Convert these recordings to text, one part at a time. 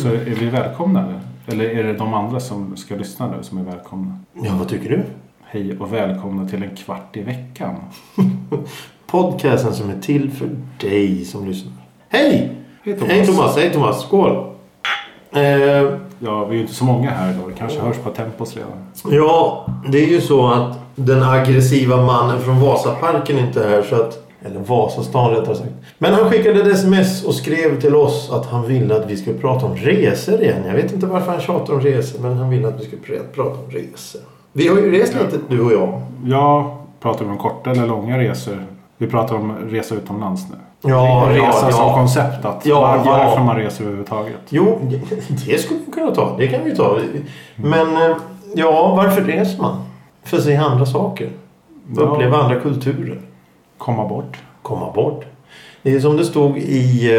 Så är vi välkomna eller? Eller är det de andra som ska lyssna nu som är välkomna? Ja, vad tycker du? Hej och välkomna till en kvart i veckan. Podcasten som är till för dig som lyssnar. Hej! Hej Thomas. Hej Thomas! Hej Thomas! Skål! Eh, Ja, vi är ju inte så många här idag. Det kanske hörs på tempos redan. ja, det är ju så att den aggressiva mannen från Vasaparken inte är här så att eller Vasastan rättare sagt. Men han skickade ett sms och skrev till oss att han ville att vi skulle prata om resor igen. Jag vet inte varför han tjatar om resor men han ville att vi skulle pr- prata om resor. Vi har ju rest lite du och jag. Jag pratar om korta eller långa resor. Vi pratar om resa utomlands nu. Ja, resa ja, som ja. koncept. Att Ja, var, ja. varför man reser överhuvudtaget. Jo, det skulle vi kunna ta. Det kan vi ta. Men eh, ja, varför reser man? För att se andra saker. Ja. uppleva andra kulturer. Komma bort. Komma bort. Det är som det stod i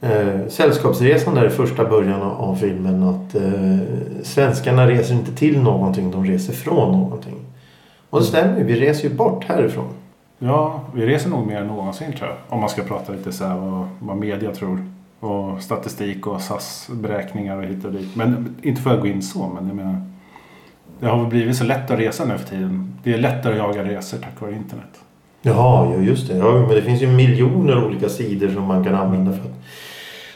eh, Sällskapsresan där i första början av filmen att eh, svenskarna reser inte till någonting, de reser från någonting. Och det stämmer ju, vi reser ju bort härifrån. Ja, vi reser nog mer än någonsin tror jag. Om man ska prata lite så här vad, vad media tror. Och statistik och SAS-beräkningar och hit och dit. Men inte för att gå in så, men jag menar. Det har väl blivit så lätt att resa nu för tiden. Det är lättare att jaga resor tack vare internet. Jaha, ja just det. Ja, men det finns ju miljoner olika sidor som man kan använda för att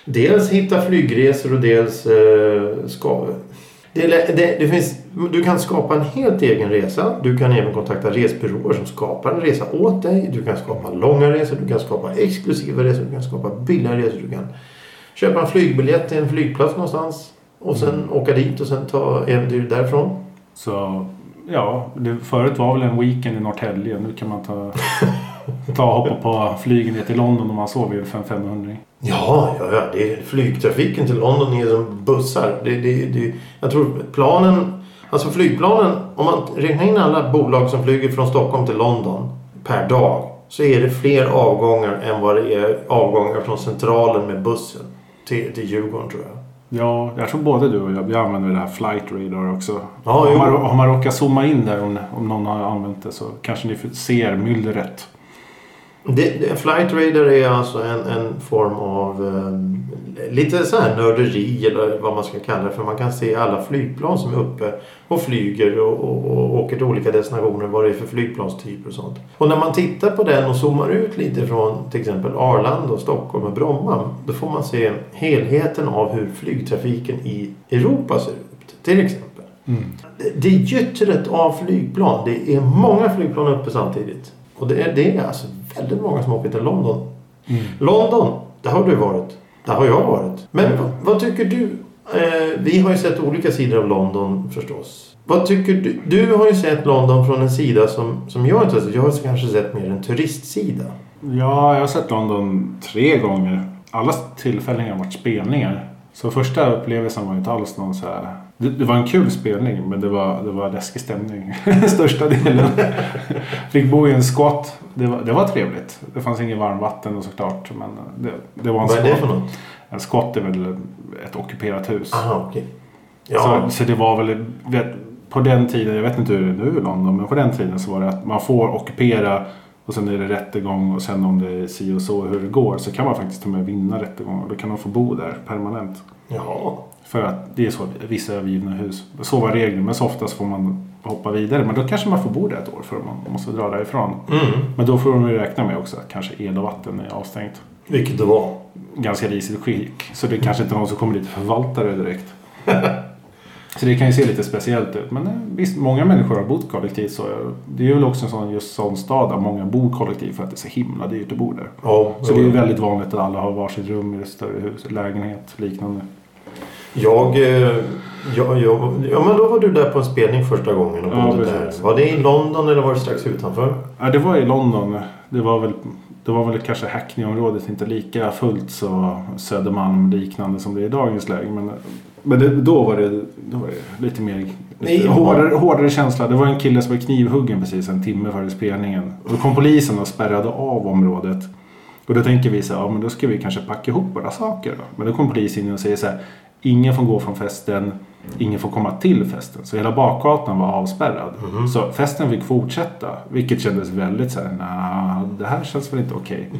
dels hitta flygresor och dels eh, ska... Det, det, det finns, du kan skapa en helt egen resa. Du kan även kontakta resbyråer som skapar en resa åt dig. Du kan skapa långa resor, du kan skapa exklusiva resor, du kan skapa billiga resor. Du kan köpa en flygbiljett till en flygplats någonstans och sen åka dit och sen ta äventyr därifrån. Så ja, det, förut var väl en weekend i Norrtälje. Nu kan man ta, ta och hoppa på flygen ner till London om man så vill för en 500 Ja, ja, ja. Det är, flygtrafiken till London är som bussar. Det, det, det, jag tror planen, alltså flygplanen, om man räknar in alla bolag som flyger från Stockholm till London per dag så är det fler avgångar än vad det är avgångar från centralen med bussen till, till Djurgården tror jag. Ja, jag tror både du och jag, vi använder det här flight radar också. Ja, om, man, om man råkar zooma in där om, om någon har använt det så kanske ni ser myllret. Det, det, Flight Radar är alltså en, en form av eh, lite så här nörderi eller vad man ska kalla det för. Man kan se alla flygplan som är uppe och flyger och, och, och åker till olika destinationer. Vad det är för flygplanstyper och sånt. Och när man tittar på den och zoomar ut lite från till exempel Arlanda och Stockholm och Bromma. Då får man se helheten av hur flygtrafiken i Europa ser ut. Till exempel. Det- Det är gyttret av flygplan. Det är många flygplan uppe samtidigt. Och det är, det är alltså väldigt många som åker till London. London, där har du varit. Där har jag varit. Men vad, vad tycker du? Eh, vi har ju sett olika sidor av London förstås. Vad tycker du? Du har ju sett London från en sida som, som jag inte har sett. Jag har kanske sett mer en turistsida. Ja, jag har sett London tre gånger. Alla tillfällen har varit spelningar. Så första upplevelsen var inte alls någon så här... Det, det var en kul spelning men det var, det var läskig stämning. Största delen. Fick bo i en squat. Det var, det var trevligt. Det fanns inget varmvatten då såklart. Men det, det var en Vad är det för något? En squat är väl ett ockuperat hus. Aha, okej. Ja, Så, så det var väl, vet, på den tiden, jag vet inte hur det är nu i London, men på den tiden så var det att man får ockupera och sen är det rättegång och sen om det är si och så hur det går så kan man faktiskt till och med vinna rättegång och då kan man få bo där permanent. Ja. För att det är så vissa övergivna hus. Så var men så oftast får man hoppa vidare. Men då kanske man får bo där ett år för man måste dra därifrån. Mm. Men då får de ju räkna med också att kanske el och vatten är avstängt. Vilket det var. Ganska risigt skick. Så det är kanske inte någon som kommer dit och förvaltar det direkt. Så det kan ju se lite speciellt ut. Men eh, visst, många människor har bott kollektivt så. Det är väl också en sån, just sån stad där många bor kollektivt för att det är så himla dyrt att bo där. Ja, Så det är ju väldigt vanligt att alla har varsitt rum i ett större hus, lägenhet, liknande. Jag, eh, jag, jag, ja men då var du där på en spelning första gången och Ja, bodde där. precis. Var det i London eller var det strax utanför? Ja, det var i London. Det var väl, det var väl kanske Hackney-området, inte lika fullt så Södermalm liknande som det är i dagens läge. Men, men det, då, var det, då var det lite mer Nej, hårdare, hårdare känsla. Det var en kille som var knivhuggen precis en timme före spelningen. Och då kom polisen och spärrade av området. Och då tänker vi så här, ja men då ska vi kanske packa ihop våra saker då. Men då kommer polisen in och säger så här, ingen får gå från festen, ingen får komma till festen. Så hela bakgatan var avspärrad. Så festen fick fortsätta, vilket kändes väldigt så här, nah, det här känns väl inte okej.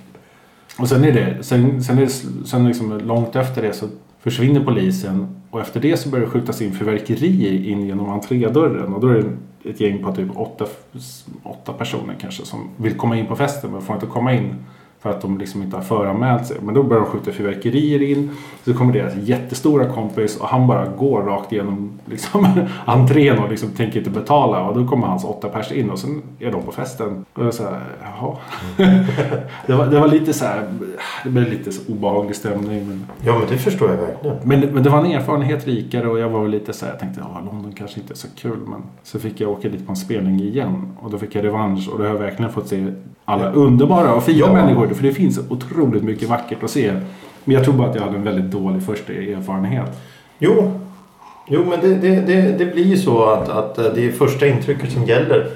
Och sen är det, sen, sen är det sen liksom långt efter det så försvinner polisen och efter det så börjar det skjutas in fyrverkerier in genom entrédörren. Och då är det ett gäng på typ åtta, åtta personer kanske som vill komma in på festen men får inte komma in för att de liksom inte har föranmält sig. Men då börjar de skjuta fyrverkerier in. Så kommer deras jättestora kompis och han bara går rakt igenom liksom, entrén och liksom tänker inte betala. Och då kommer hans åtta pers in och sen är de på festen. Och jag så här, jaha. det, var, det var lite så här, det blev lite så obehaglig stämning. Men, Ja, men det förstår jag verkligen. men, men det var en erfarenhet rikare och jag var väl lite så här, jag tänkte ja London kanske inte är så kul. Men så fick jag åka dit på en spelning igen och då fick jag revansch och då har jag verkligen fått se alla underbara och fina Ja. människor. För det finns otroligt mycket vackert att se. Men jag tror bara att jag hade en väldigt dålig första erfarenhet. Jo, jo men det, det, det, det blir ju så att, att eh, det är första intrycket som gäller.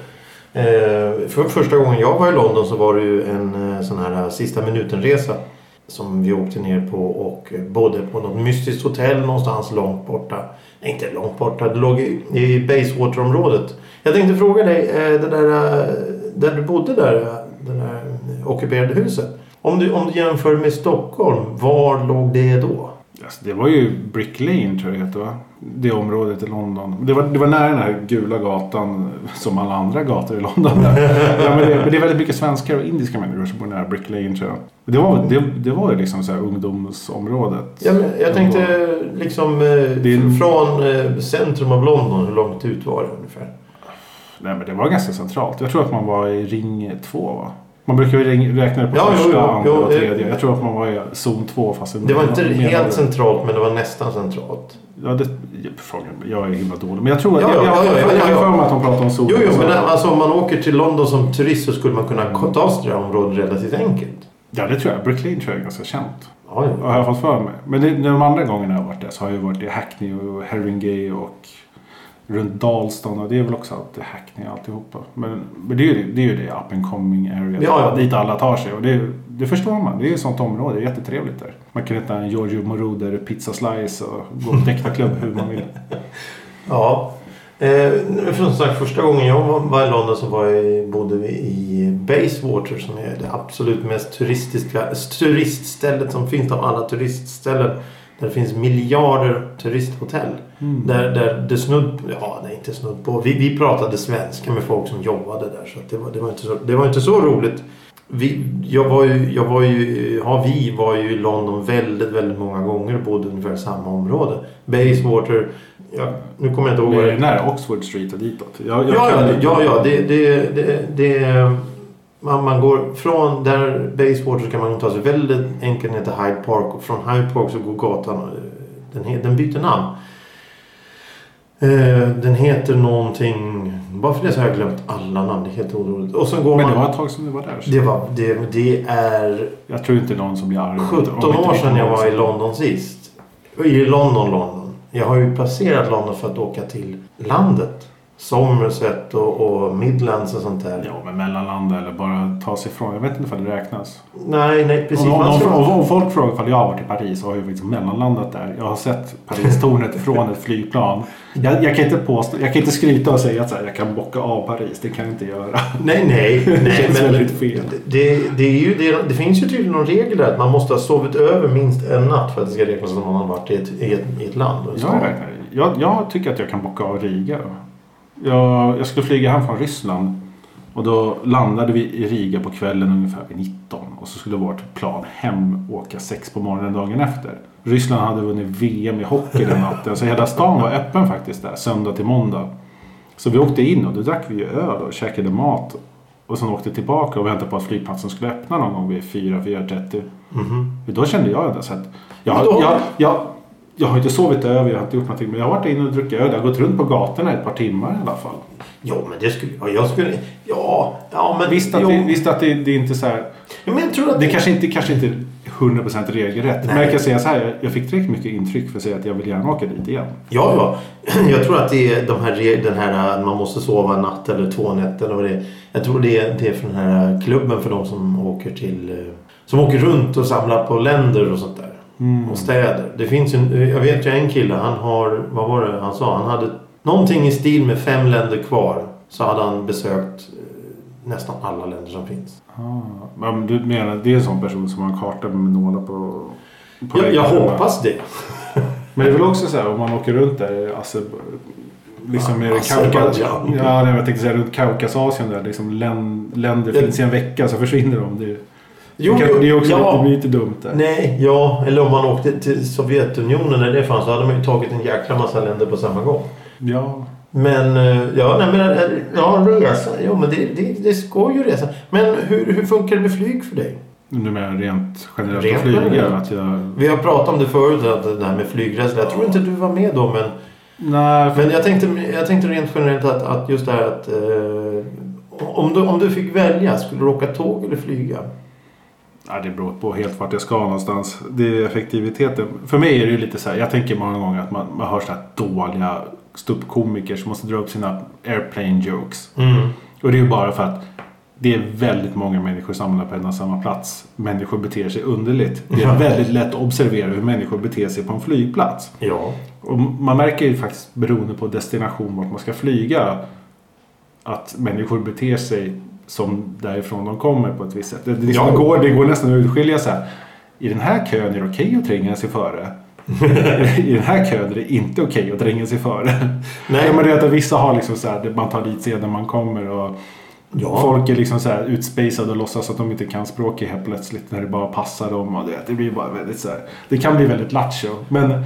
Eh, för första gången jag var i London så var det ju en eh, sån här eh, sista minuten-resa. Som vi åkte ner på och bodde på något mystiskt hotell någonstans långt borta. Nej, inte långt borta. Det låg i, i Basewater-området. Jag tänkte fråga dig, eh, det där, där du bodde där ockuperade huset. Om du, om du jämför med Stockholm, var låg det då? Alltså, det var ju Brick Lane tror jag det heter va? Det området i London. Det var, det var nära den här gula gatan som alla andra gator i London. ja, men, det, det är väldigt mycket svenskar och indiska människor som bor nära Brick Lane tror jag. Det var, det, det var ju liksom så här ungdomsområdet. Ja, men jag tänkte liksom eh, Det är- från eh, centrum av London, hur långt ut var det ungefär? Nej men det var ganska centralt. Jag tror att man var i ring två va? Man brukar ju räkna det på Ja, första, jo, andra jo, och eh, tredje. Jag tror att man var i zon två fast Det var inte helt centralt men det var nästan centralt. Ja, det, frågan, jag är himla dålig. Men jag tror att... Ja, jag, ja, jag, ja, ja, ja, har för mig att de pratar om zon Jo, jo, men alltså om man åker till London som turist så skulle man kunna ta sig till det här området relativt enkelt. Ja det tror jag. Brick Lane tror jag är ganska känt. Ja, ja. Har jag fått för mig. Men det, de andra gångerna jag har varit där så har jag varit i Hackney och Haringey och runt Dalston och det är väl också alltid Hackney alltihopa. Men, men det är ju det, är ju det up and coming area Ja, ja. dit alla tar sig och det, det förstår man. Det är ju ett sånt område. Det är jättetrevligt där. Man kan äta en Giorgio Moroder pizza slice och gå på Dekta-klubb hur man vill. Ja. Eh, som sagt, första gången jag var, var i London så var jag, bodde vi i Basewater som är det absolut mest turistiska turiststället som finns av alla turistställen. Där det finns miljarder turisthotell. Mm. Där, där det snudd ja nej inte snudd på. Vi, vi pratade svenska med folk som jobbade där så det, var, det, var inte så, det var inte så roligt. Vi, jag var ju, jag var ju, ja vi var ju i London väldigt, väldigt många gånger och bodde ungefär i samma område. Basewater, ja, nu kommer jag inte ihåg Det det är nära Oxford Street och ditåt. Jag, jag Ja, ja, ja, ja det, det, det, det, man, man går från där Basewater så kan man ta sig väldigt enkelt ner till Hyde Park och från Hyde Park så går gatan, eh, den, den byter namn. Eh, Den heter någonting, bara för det så har jag glömt alla namn, det är helt oroligt. Och sen går Men det man, var ett tag sedan du var där. så det, var, det, det är Jag tror inte någon som blir arg. om 17 inte- om inte år sedan jag var i. London sist. I London, London. Jag har ju passerat London för att åka till landet. Somerset och, och Midlands och sånt där. Ja, men mellanlanda eller bara ta sig ifrån. Jag vet inte om det räknas. Nej, nej precis. Om, om, om, om, om folk frågar ifall jag har varit i Paris så har jag faktiskt mellanlandat där. Jag har sett Paristornet från ett flygplan. Jag, jag, kan inte påstå, jag kan inte skryta och säga att här, jag kan bocka av Paris. Det kan jag inte göra. Nej, nej. Det nej känns men väldigt fel. Det, det, är ju, det, det finns ju tydligen någon regel där att man måste ha sovit över minst en natt för att det ska räknas som om man har varit i ett, i ett, i ett land. räknar- jag, jag tycker att jag kan bocka av Riga. Jag, jag skulle flyga hem från Ryssland. Och då landade vi i Riga på kvällen ungefär vid 19. Och så skulle vårt plan hem åka 6 på morgonen dagen efter. Ryssland hade vunnit VM i hockey den natten. Så hela stan var öppen faktiskt där. Söndag till måndag. Så vi åkte in och då drack vi öl och käkade mat. Och sen åkte tillbaka och väntade på att flygplatsen skulle öppna någon gång vid 4-4.30. Mhm. För Då kände jag att jag, då- jag, jag, jag har inte sovit över, jag har inte gjort någonting. Men jag har varit inne och druckit öl. Jag har gått runt på gatorna ett par timmar i alla fall. Ja, men det skulle ja, jag. skulle... Ja, ja men... Visst att, jo, det, visst att det, det är inte så här. Ja, men jag tror att Det kanske inte, kanske inte är 100% regelrätt. Men Nej. jag kan säga så här. Jag, fick tillräckligt mycket intryck för att säga att jag vill gärna åka dit igen. Ja, ja. Jag tror att det är de här, den här man måste sova en natt eller två nätter eller vad det är. Jag tror det är, det är för den här klubben för de som åker till... eh, som åker runt och samlar på länder och sånt där. Mm. Och städer. Det finns en, jag vet ju en kille, han har, vad var det han sa? Han hade någonting i stil med fem länder kvar. Så hade han besökt eh, nästan alla länder som finns. Ah, men du menar det är en sån person som har en karta med nålar på, på Jag, jag hoppas det. Men det är väl också så här om man åker runt där alltså, liksom är det Azerbaijan. Kaukas, ja, nej, jag tänkte säga runt Kaukasasien där liksom län, länder Ja. finns i en vecka så försvinner de. Det, Jo, det, kan, det är också ja. blir lite dumt där. Nej, ja. Eller om man åkte till Sovjetunionen när det fanns så hade man ju tagit en jäkla massa länder på samma gång. Ja, Men eh, ja, nej, men eh, ja, resa. Jo, men det, det, det ska ju resa. Men hur, hur funkar det med flyg för dig? nu menar rent generellt Rent att flyga. Att jag, Vi har pratat om det förut, att det här med flygresor. Jag tror inte du var med då, men, nej, för, men jag, tänkte, jag tänkte rent generellt att, att just det här att eh, om, du, om du fick välja, skulle du åka tåg eller flyga? Ja, det beror på helt vart jag ska någonstans. Det är effektiviteten. För mig är det ju lite så här. Jag tänker många gånger att man, man hör så här dåliga ståuppkomiker som måste dra upp sina airplane jokes. Mm. Och det är ju bara för att det är väldigt många människor samlade på en och samma plats. Människor beter sig underligt. Det är väldigt lätt att observera hur människor beter sig på en flygplats. Ja. Och man märker ju faktiskt beroende på destination vart man ska flyga att människor beter sig som därifrån de kommer på ett visst sätt. Det, det, Ja. går, det går nästan att urskilja så här. I den här kön är det okej att tränga sig före. I den här kön är det inte okej att tränga sig före. Nej. Ja, men det är att vissa har liksom så här, man tar dit sedan man kommer och Ja. folk är liksom så här utspacade och låtsas att de inte kan språket helt plötsligt när det bara passar dem. Och det, det blir bara väldigt så här, det kan bli väldigt lattjo. Men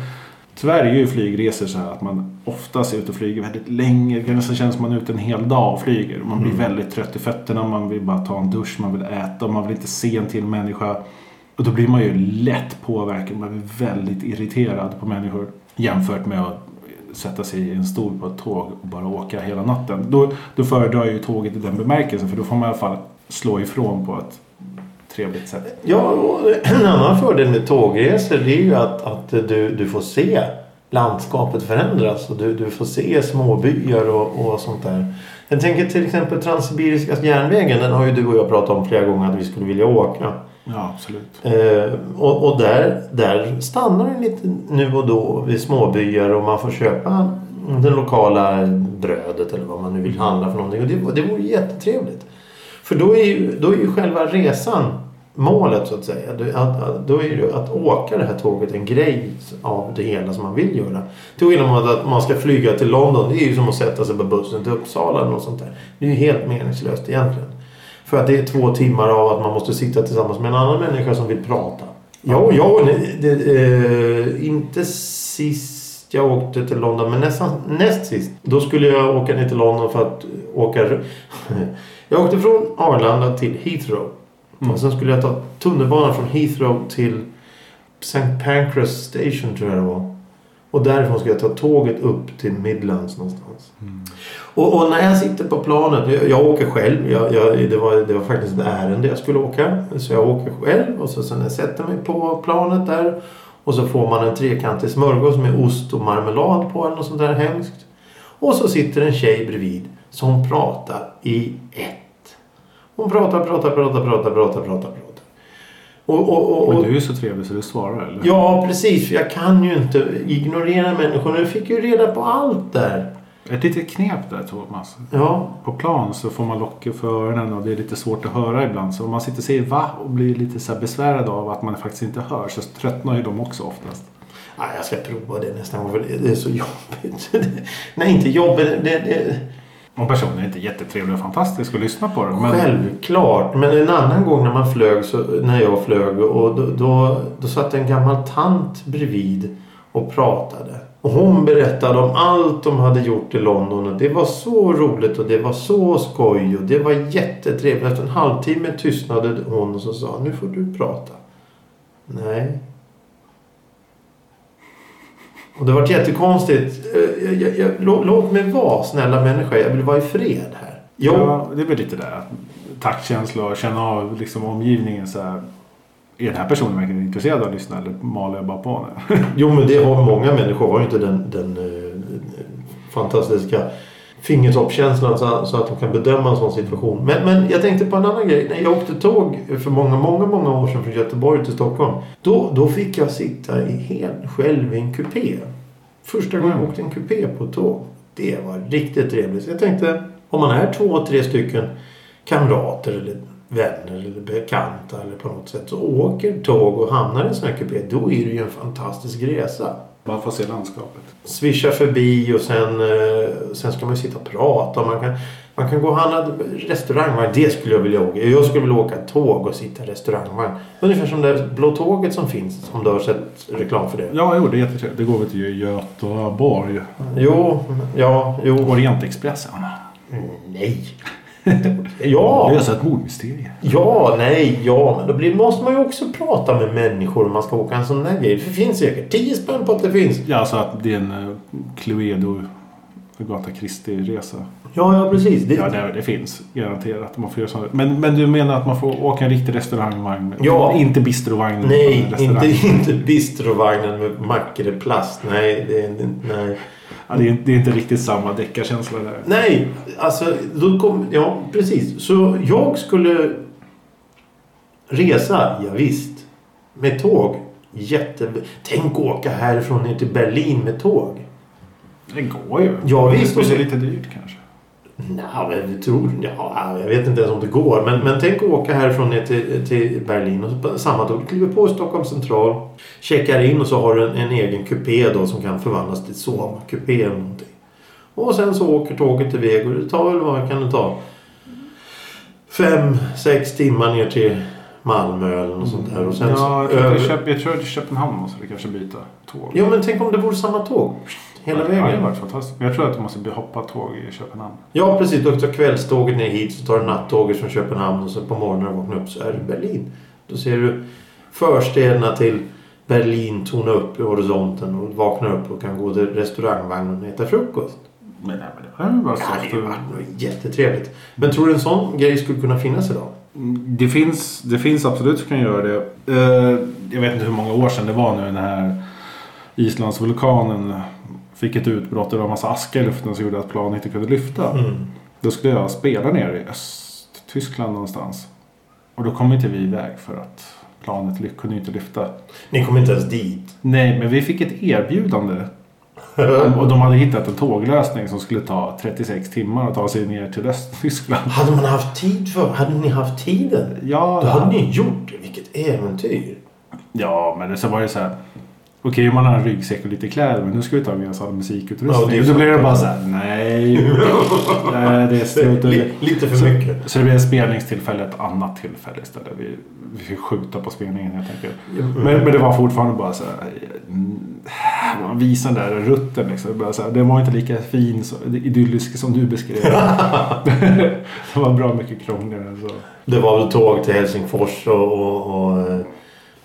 tyvärr är ju flygresor så här att man oftast är ute och flyger väldigt länge. Det nästan kännas som man är ute en hel dag och flyger. Man blir Mm. väldigt trött i fötterna, man vill bara ta en dusch, man vill äta man vill inte se en till människa. Och då blir man ju lätt påverkad. Man blir väldigt irriterad på människor. Jämfört med att sätta sig i en stol på ett tåg och bara åka hela natten. Då, då föredrar jag ju tåget i den bemärkelsen. För då får man i alla fall slå ifrån på ett trevligt sätt. Ja, och en annan fördel med tågresor det är ju att, att du, du får se landskapet förändras. Och du, du får se småbyar och, och sånt där. Jag tänker till exempel Transsibiriska järnvägen. Den har ju du och jag pratat om flera gånger att vi skulle vilja åka. Ja, absolut. Eh, och och där, där stannar den lite nu och då vid småbyar och man får köpa det lokala brödet eller vad man nu vill handla för någonting. Och det, det vore jättetrevligt. För då är ju, då är ju själva resan målet så att säga. Att, att, då är ju att åka det här tåget en grej av det hela som man vill göra. Till skillnad mot att man ska flyga till London. Det är ju som att sätta sig på bussen till Uppsala eller något sånt där. Det är ju helt meningslöst egentligen. För att det är två timmar av att man måste sitta tillsammans med en annan människa som vill prata. Ja, ja det, eh, inte sist jag åkte till London, men nästan, näst sist. Då skulle jag åka ner till London för att åka... Jag åkte från Arlanda till Heathrow. Mm. Och sen skulle jag ta tunnelbanan från Heathrow till St. Pancras Station tror jag det var. Och därifrån ska jag ta tåget upp till Midlands någonstans. Mm. Och, och när jag sitter på planet, jag, jag åker själv. Jag, jag, det, var, det var faktiskt ett ärende jag skulle åka. Så jag åker själv och så sen jag sätter mig på planet där. Och så får man en trekantig smörgås med ost och marmelad på eller något sånt där hemskt. Och så sitter en tjej bredvid som pratar i ett. Hon pratar, pratar, pratar, pratar, pratar, pratar, pratar. Och, och, och, Men du är ju så trevlig så du svarar eller? ja, precis. Jag kan ju inte ignorera människor. Nu fick jag ju reda på allt där. Ett litet knep där Thomas. Ja, På plan så får man locka för öronen och det är lite svårt att höra ibland. Så om man sitter och säger va och blir lite så besvärad av att man faktiskt inte hör så tröttnar ju de också oftast. Nej, jag ska prova det nästa gång för det, det är så jobbigt. Nej, inte jobbigt. Det, det, och personen är inte jättetrevlig och fantastisk att lyssna på. Men Självklart. Men en annan gång när man flög, så, när jag flög och då, då, då satt en gammal tant bredvid och pratade. Och hon berättade om allt de hade gjort i London och det var så roligt och det var så skoj och det var jättetrevligt. Efter en halvtimme tystnade hon och så sa nu får du prata. Nej. Och det var jättekonstigt. Eh, Jag, jag, jag, låt, låt mig vara snälla människa. Jag vill vara i fred här. Jag, ja, det är väl lite där. Taktkänsla och känna av liksom omgivningen så här. Är den här personen verkligen intresserad av att lyssna eller maler jag bara på nu? Jo men det har många människor har ju inte den, den eh, fantastiska fingertoppskänslan så, så att de kan bedöma en sån situation. Men, men jag tänkte på en annan grej. När jag åkte tåg för många, många, många år sedan från Göteborg till Stockholm. Då, då fick jag sitta i helt själv i en kupé. Första gången jag åkte en kupé på ett tåg. Det var riktigt trevligt. Så jag tänkte om man är två, tre stycken kamrater eller vänner eller bekanta eller på något sätt så åker tåg och hamnar i en sån här kupé. Då är det ju en fantastisk resa. Man får se landskapet. Svischa förbi och sen, eh, sen ska man ju sitta och prata. Man kan, man kan gå och handla restaurangvagn. Det skulle jag vilja åka. Jag skulle vilja åka tåg och sitta i restaurangvagn. Ungefär som det blå tåget som finns. Om du har sett reklam för det. Ja, jo, det är jättetrevligt. Det går väl till Göteborg. Jo, ja, jo. Orientexpressen. Mm, nej. ja. Lösa ett mordmysterium. Ja, nej, ja. Men då blir, måste man ju också prata med människor om man ska åka en sån där grej. Det finns säkert 10 spänn på att det finns. Ja, så att det är en uh, Cluedo Agatha Christie-resa. Ja, ja precis. Det, ja, det, det finns garanterat. Man får göra sånt. Men, men du menar att man får åka en riktig restaurangvagn? Ja. Inte bistrovagnen? Nej, inte, inte bistrovagnen med mackor i plast. Nej, det, nej. Ja, det, är, det är inte riktigt samma deckarkänsla där. Nej, alltså då kom, ja precis. Så jag skulle resa, ja, visst. Med tåg. Jätte... Tänk åka härifrån ner till Berlin med tåg. Det går ju. Ja, visst. Det är lite dyrt kanske. Nej, jag tror... Ja, jag vet inte ens om det går. Men, men tänk att åka härifrån ner till, till Berlin och så samma tåg. Du kliver på Stockholms central. Checkar in och så har du en, en egen kupé då som kan förvandlas till sovkupé eller någonting. Och sen så åker tåget iväg och det tar väl vad kan det ta? Fem, sex timmar ner till Malmö eller något sånt där. Och sen ja, jag, över... jag tror till Köpenhamn måste vi kanske byta tåg. Ja, men tänk om det vore samma tåg. Hela ja, vägen. Det hade varit fantastiskt. Men jag tror att du måste hoppa tåg i Köpenhamn. Ja, precis. Du tar kvällståget ner hit så tar du nattåget från Köpenhamn och så på morgonen när du vaknar upp så är det Berlin. Då ser du förstäderna till Berlin tona upp i horisonten och vaknar upp och kan gå till restaurangvagnen och äta frukost. Men, nej, men det hade varit Det hade ju varit något jättetrevligt. Men tror du en sån grej skulle kunna finnas idag? Det finns, det finns absolut som kan göra det. Uh, jag vet inte hur många år sedan det var nu den här Islandsvulkanen fick ett utbrott och det var en massa aska i luften som gjorde att planet inte kunde lyfta. Mm. Då skulle jag spela nere i Östtyskland någonstans. Och då kom inte vi iväg för att planet kunde inte lyfta. Ni kom inte ens dit? Nej, men vi fick ett erbjudande. och de hade hittat en tåglösning som skulle ta 36 timmar att ta sig ner till Östtyskland. Hade man haft tid för? Hade ni haft tiden? Ja. Då hade ni gjort det. Vilket äventyr. Ja, men så var det så här. Okej, man har en ryggsäck och lite kläder men nu ska vi ta med oss all musikutrustning. Ja, och då blir det bara så här, nej. nej det är slut. Lite för så, mycket. Så det blir ett spelningstillfälle ett annat tillfälle istället. Vi, vi fick skjuta på spelningen helt enkelt. Men, men det var fortfarande bara så här. Man visar den där rutten liksom. Bara så här, den var inte lika fin, så, idyllisk som du beskrev. det var bra mycket krångligare så. Det var väl tåg till Helsingfors och, och, och eh,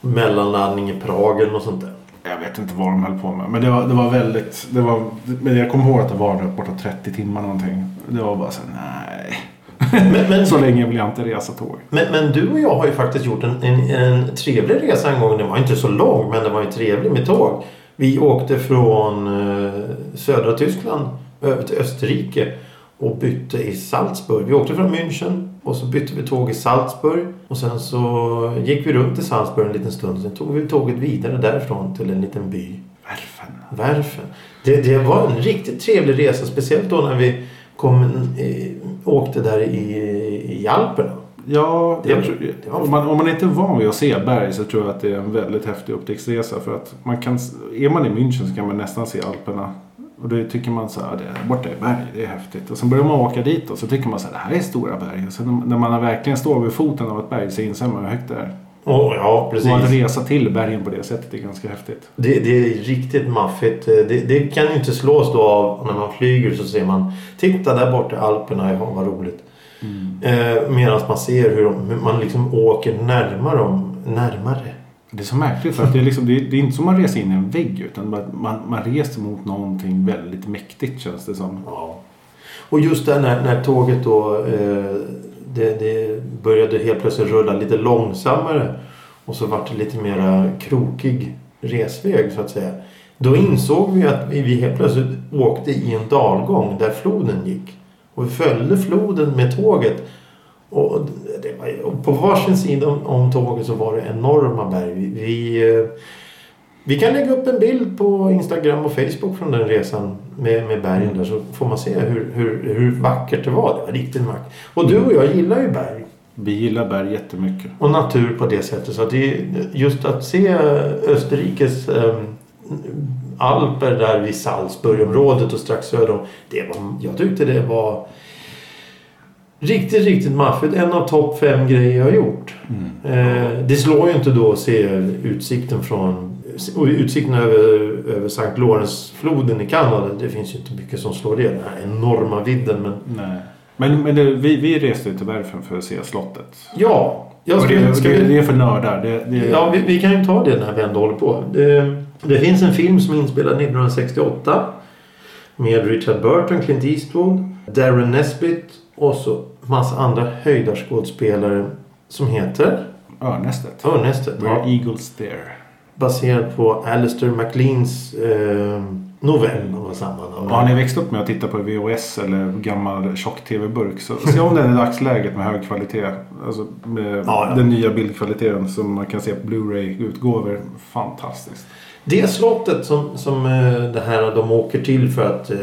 mellanlandning i Prag eller något sånt där. Jag vet inte vad de höll på med. Men det var, det var väldigt... Det var, men jag kommer ihåg att det var bortåt 30 timmar någonting. Det var bara så nej. Men, men, så länge vill jag inte resa tåg. Men, men du och jag har ju faktiskt gjort en, en, en trevlig resa en gång. Den var inte så lång men den var ju trevlig med tåg. Vi åkte från eh, södra Tyskland över till Österrike och bytte i Salzburg. Vi åkte från München och så bytte vi tåg i Salzburg. Och sen så gick vi runt i Salzburg en liten stund. Sen tog vi tåget vidare därifrån till en liten by. Werfen. Werfen. Det, det var en riktigt trevlig resa. Speciellt då när vi kom, eh, åkte där i, i Alperna. Ja, Det- tror, det om, man, om man inte är van vid att se berg så tror jag att det är en väldigt häftig upptäcktsresa. För att man kan, är man i München så kan man nästan se Alperna. Och då tycker man så här, det är borta i berg, det är häftigt. Och sen börjar man åka dit och så tycker man så här, det här är stora berg. Och sen när man verkligen står vid foten av ett berg så inser man hur högt det är. Och, ja, Och att precis. resa till bergen på det sättet är ganska häftigt. Det, det är riktigt maffigt. Det, det kan ju inte slås då av när man flyger så ser man Titta där borta i Alperna, ja, vad roligt. Eh, Medan man ser hur, de, hur man liksom åker närmare dem. Närmare. Det är så märkligt för att det är, liksom, det är, det är inte som att man reser in i en vägg utan man, man, man reser mot någonting väldigt mäktigt känns det som. Ja. Och just där när, när tåget då eh, det, det började helt plötsligt rulla lite långsammare och så vart det lite mera krokig resväg så att säga. Då insåg vi att vi vi helt plötsligt åkte i en dalgång där floden gick. Och vi följde floden med tåget. Och, det och på varsin sida om, om tåget så var det enorma berg. Vi, vi, eh, vi kan lägga upp en bild på Instagram och Facebook från den resan med, med bergen där så får man se hur, hur, hur vackert det var. Det var riktigt vackert. Och du och jag gillar ju berg Vi gillar berg jättemycket. och natur på det sättet. Så att det, just att se Österrikes um, Alper där vid Salzburgområdet och strax söder om. Det var, jag tyckte det var riktigt, riktigt maffigt. En av topp fem grejer jag har gjort. Eh, det slår ju inte då att se utsikten från utsikten över, över Sankt Lorensfloden i Kanada. Det finns ju inte mycket som slår det. Den här enorma vidden. Men Nej. Men, men det, vi, vi reste ju till Bergen för att se slottet. ja, jag skulle, det, ska vi- det är för nördar. Det, det, Ja, vi, vi kan ju ta det när vi ändå håller på. Det, det finns en film som är inspelad 1968 med Richard Burton, Clint Eastwood, Darren Nesbitt och så massa andra höjdarskådespelare som heter Örnästet. Örnästet. Where Ja, Eagles Dare. baserad på Alistair MacLeans eh, novell av samma namn. Har ni växt upp med att titta på VHS eller gammal tjock-tv-burk så se om den i dagsläget med hög kvalitet. Alltså med Ja, ja. den nya bildkvaliteten som man kan se på Blu-ray-utgåvor. Fantastiskt. Det slottet som, som eh, det här de åker till för att eh,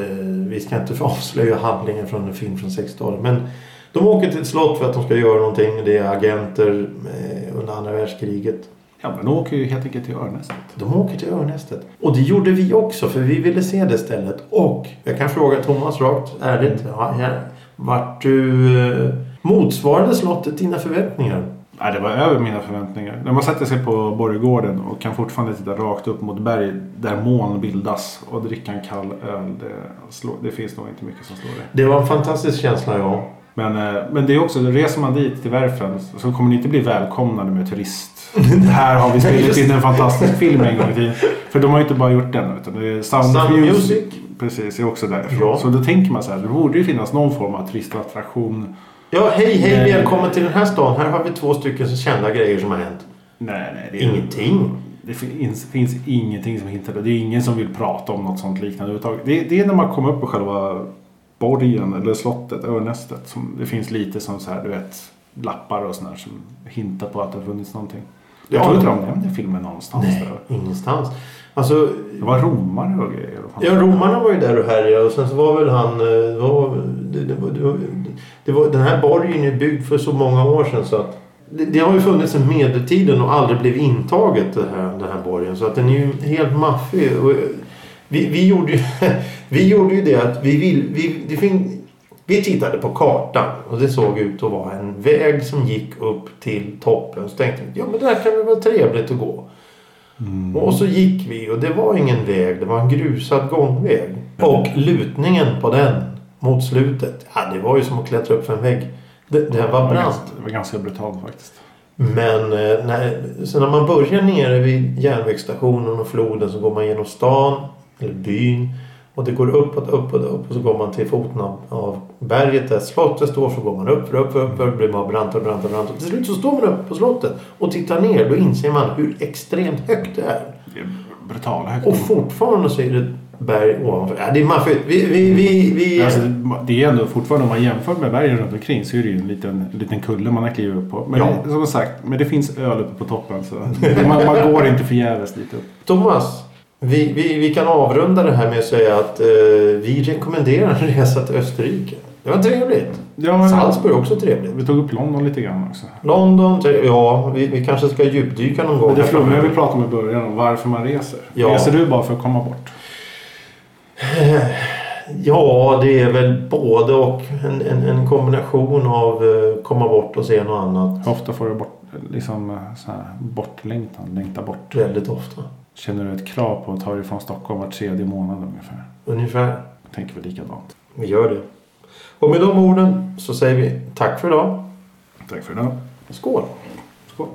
vi ska inte avslöja handlingen från en film från 60-talet. Men de åker till ett slott för att de ska göra någonting. Det är agenter eh, under andra världskriget. Ja, men de åker ju helt enkelt till Örnästet. De åker till Örnästet. Och det gjorde vi också för vi ville se det stället. Och jag kan fråga Thomas rakt ärligt. Här, vart du... Motsvarade slottet dina förväntningar? Nej, det var över mina förväntningar. När man sätter sig på Borggården och kan fortfarande titta rakt upp mot berg där moln bildas och dricka en kall öl. Det, slår, det finns nog inte mycket som slår det. Det var en fantastisk känsla ja. Men, eh, men det är också, reser man dit till Werfen så kommer ni inte bli välkomnade med turist. Här har vi spelat in en fantastisk film en gång i tiden. För de har ju inte bara gjort den utan det är Sound, Sound Music. Music. Precis, är också därifrån. Ja. Så då tänker man så här, det borde ju finnas någon form av turistattraktion. Ja, hej hej Nej. välkommen till den här stan. Här har vi två stycken kända grejer som har hänt. Nej, nej. Det är, Ingenting. Det finns, finns ingenting som hintar det. Det är ingen som vill prata om något sånt liknande överhuvudtaget. Det, det är när man kommer upp på själva borgen eller slottet, Örnästet. Som det finns lite som så här, du vet, lappar och sådär som hintar på att det har funnits någonting. Jag Ja. tror inte de nämnde filmen någonstans. Nej, Där. ingenstans. Alltså, Det var romare och grejer. ja, romarna var ju där och härjade och sen så var väl han... eh, Det var, det, det, var- det, var, den här borgen är byggd för så många år sedan så att det, det har ju funnits sedan medeltiden och aldrig blivit intaget det här, den här borgen. Så att den är ju helt maffig. Och, eh, vi, vi, gjorde ju, vi gjorde ju det att vi vill... Vi, det fin, vi tittade på kartan och det såg ut att vara en väg som gick upp till toppen. Så tänkte vi, ja men det här kan väl vara trevligt att gå. Mm. Och så gick vi och det var ingen väg, det var en grusad gångväg. Och lutningen på den mot slutet, ja det var ju som att klättra upp för en vägg. Det, det var brant. det var ganska brutalt faktiskt. Men eh, när, så när man börjar nere vid järnvägsstationen och floden så går man genom stan, eller byn. Och det går uppåt, uppåt, upp och så går man till foten av, av berget där slottet står. Så går man upp, upp, upp, upp, blir man brantare, brantare, brantare. Till slut så står man upp på slottet och tittar ner. Då inser man hur extremt högt det är. Det är brutala högt. Och fortfarande så är det berg ovanför. Ja, det är maffigt. Vi, vi, vi, vi... Alltså, det- är ändå fortfarande om man jämför med bergen runt omkring så är det ju en liten, en liten kulle man har klivit upp på. Men Ja. som sagt, men det finns öl uppe på toppen så man, man går inte förgäves dit upp. Thomas, vi, vi, vi kan avrunda det här med att säga att eh, vi rekommenderar en resa till Österrike. Det var trevligt. Ja, Salzburg också trevligt. vi tog upp London lite grann också. London, ja, vi, vi kanske ska djupdyka någon gång. Men det flummiga vi pratade om i början om varför man reser. Ja. Reser du bara för att komma bort? Ja, det är väl både och. En, en, en kombination av eh, komma bort och se något annat. Hur ofta får du bort, liksom, eh, så här, bortlängtan? Längta bort? Väldigt ofta. Känner du ett krav på att ta dig från Stockholm var tredje månad ungefär? Ungefär. Jag tänker väl likadant. Vi gör det. Och med de orden så säger vi tack för idag. Tack för idag. Skål! Skål.